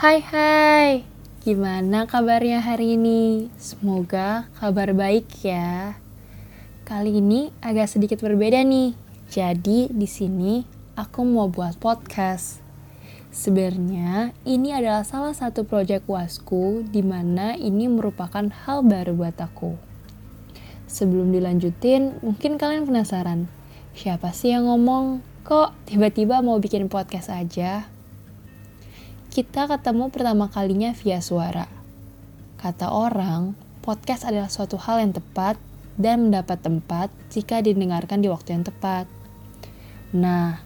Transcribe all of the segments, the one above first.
Hai hai, gimana kabarnya hari ini? Semoga kabar baik ya. Kali ini agak sedikit berbeda nih. Jadi di sini aku mau buat podcast. Sebenarnya ini adalah salah satu proyek wasku di mana ini merupakan hal baru buat aku. Sebelum dilanjutin, mungkin kalian penasaran, siapa sih yang ngomong kok tiba-tiba mau bikin podcast aja? Kita ketemu pertama kalinya via suara. Kata orang, podcast adalah suatu hal yang tepat dan mendapat tempat jika didengarkan di waktu yang tepat. Nah,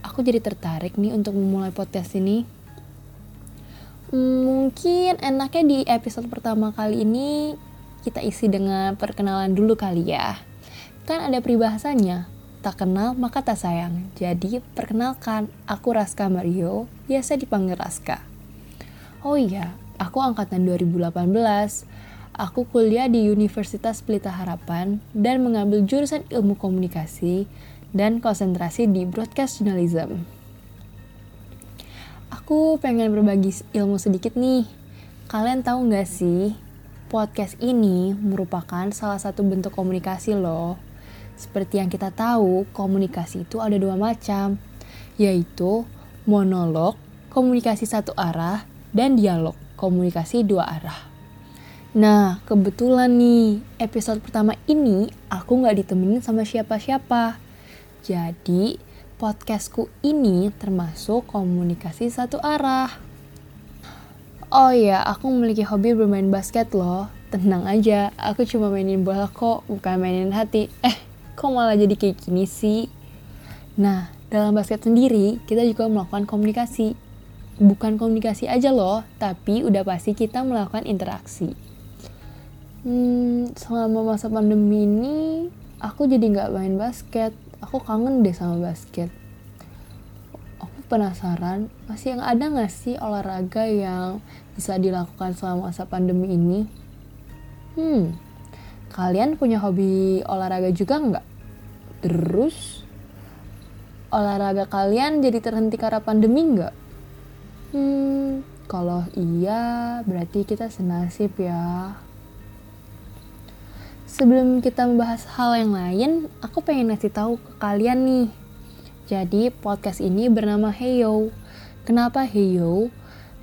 aku jadi tertarik nih untuk memulai podcast ini. Mungkin enaknya di episode pertama kali ini kita isi dengan perkenalan dulu kali ya. Kan ada peribahasanya, Tak kenal maka tak sayang. Jadi perkenalkan, aku Raska Mario, biasa dipanggil Raska. Oh iya, aku angkatan 2018. Aku kuliah di Universitas Pelita Harapan dan mengambil jurusan ilmu komunikasi dan konsentrasi di broadcast journalism. Aku pengen berbagi ilmu sedikit nih. Kalian tahu nggak sih, podcast ini merupakan salah satu bentuk komunikasi loh seperti yang kita tahu, komunikasi itu ada dua macam, yaitu monolog, komunikasi satu arah, dan dialog, komunikasi dua arah. Nah, kebetulan nih, episode pertama ini aku nggak ditemenin sama siapa-siapa. Jadi, podcastku ini termasuk komunikasi satu arah. Oh ya, aku memiliki hobi bermain basket loh. Tenang aja, aku cuma mainin bola kok, bukan mainin hati. Eh, kok malah jadi kayak gini sih? Nah, dalam basket sendiri, kita juga melakukan komunikasi. Bukan komunikasi aja loh, tapi udah pasti kita melakukan interaksi. Hmm, selama masa pandemi ini, aku jadi nggak main basket. Aku kangen deh sama basket. Aku penasaran, masih yang ada nggak sih olahraga yang bisa dilakukan selama masa pandemi ini? Hmm, Kalian punya hobi olahraga juga nggak? Terus, olahraga kalian jadi terhenti karena pandemi nggak? Hmm, kalau iya, berarti kita senasib ya. Sebelum kita membahas hal yang lain, aku pengen ngasih tahu ke kalian nih. Jadi, podcast ini bernama Heyo. Kenapa Heyo?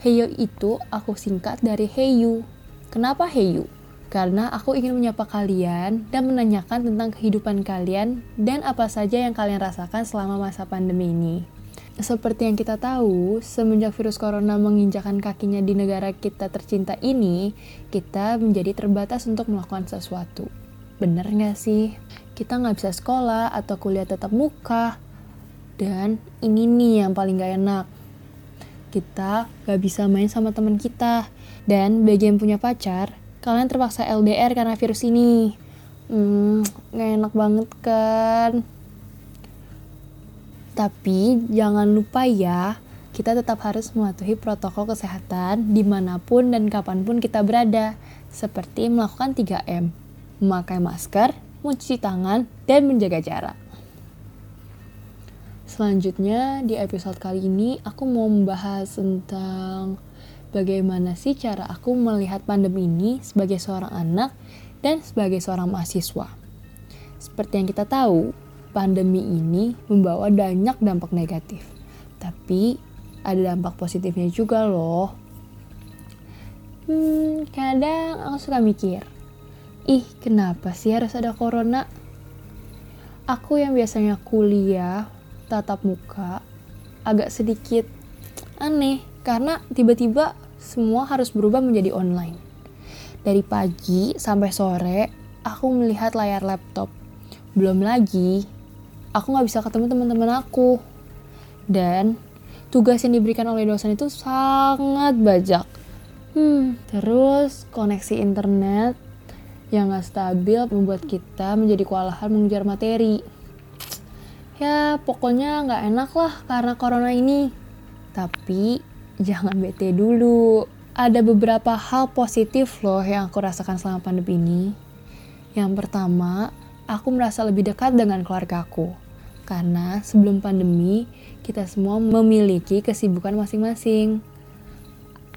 Heyo itu aku singkat dari Heyu. Kenapa Heyu? Karena aku ingin menyapa kalian dan menanyakan tentang kehidupan kalian dan apa saja yang kalian rasakan selama masa pandemi ini. Seperti yang kita tahu, semenjak virus corona menginjakan kakinya di negara kita tercinta ini, kita menjadi terbatas untuk melakukan sesuatu. Bener nggak sih? Kita nggak bisa sekolah atau kuliah tetap muka. Dan ini nih yang paling gak enak. Kita gak bisa main sama teman kita. Dan bagi yang punya pacar, kalian terpaksa LDR karena virus ini. Hmm, gak enak banget kan? Tapi jangan lupa ya, kita tetap harus mematuhi protokol kesehatan di mana pun dan kapan pun kita berada, seperti melakukan 3M, memakai masker, mencuci tangan, dan menjaga jarak. Selanjutnya, di episode kali ini aku mau membahas tentang bagaimana sih cara aku melihat pandemi ini sebagai seorang anak dan sebagai seorang mahasiswa. Seperti yang kita tahu, pandemi ini membawa banyak dampak negatif. Tapi ada dampak positifnya juga loh. Hmm, kadang aku suka mikir, ih kenapa sih harus ada corona? Aku yang biasanya kuliah tatap muka agak sedikit aneh karena tiba-tiba semua harus berubah menjadi online. Dari pagi sampai sore, aku melihat layar laptop. Belum lagi, aku nggak bisa ketemu teman-teman aku. Dan tugas yang diberikan oleh dosen itu sangat banyak. Hmm, terus koneksi internet yang nggak stabil membuat kita menjadi kewalahan mengejar materi. Ya, pokoknya nggak enak lah karena corona ini. Tapi jangan bete dulu. Ada beberapa hal positif loh yang aku rasakan selama pandemi ini. Yang pertama, aku merasa lebih dekat dengan keluarga aku. Karena sebelum pandemi, kita semua memiliki kesibukan masing-masing.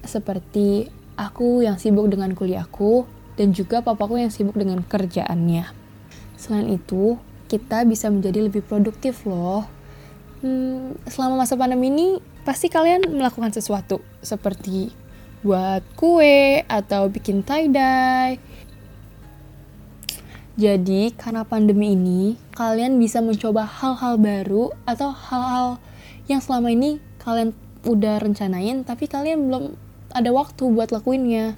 seperti aku yang sibuk dengan kuliahku dan juga papaku yang sibuk dengan kerjaannya. Selain itu, kita bisa menjadi lebih produktif loh. Hmm, selama masa pandemi ini, pasti kalian melakukan sesuatu seperti buat kue atau bikin tie-dye. Jadi, karena pandemi ini, kalian bisa mencoba hal-hal baru atau hal-hal yang selama ini kalian udah rencanain tapi kalian belum ada waktu buat lakuinnya.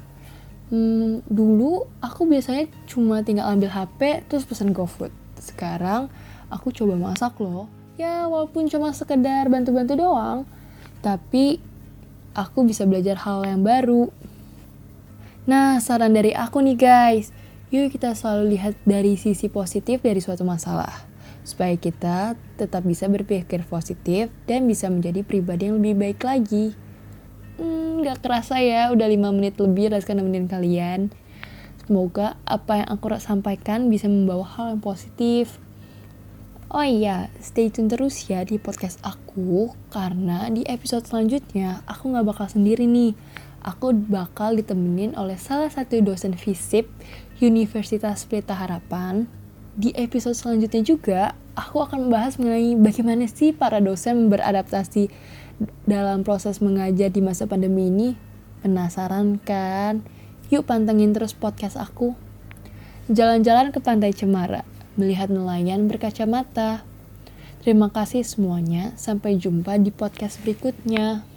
Hmm, dulu aku biasanya cuma tinggal ambil HP terus pesan GoFood. Sekarang aku coba masak loh. Ya walaupun cuma sekedar bantu-bantu doang, tapi aku bisa belajar hal yang baru. Nah, saran dari aku nih guys, yuk kita selalu lihat dari sisi positif dari suatu masalah supaya kita tetap bisa berpikir positif dan bisa menjadi pribadi yang lebih baik lagi. Hmm, gak kerasa ya, udah 5 menit lebih Raska nemenin kalian. Semoga apa yang aku sampaikan bisa membawa hal yang positif. Oh iya, stay tune terus ya di podcast aku karena di episode selanjutnya aku gak bakal sendiri nih. Aku bakal ditemenin oleh salah satu dosen FISIP Universitas Pelita Harapan di episode selanjutnya juga, aku akan membahas mengenai bagaimana sih para dosen beradaptasi dalam proses mengajar di masa pandemi ini. Penasaran kan? Yuk pantengin terus podcast aku. Jalan-jalan ke Pantai Cemara, melihat nelayan berkacamata. Terima kasih semuanya, sampai jumpa di podcast berikutnya.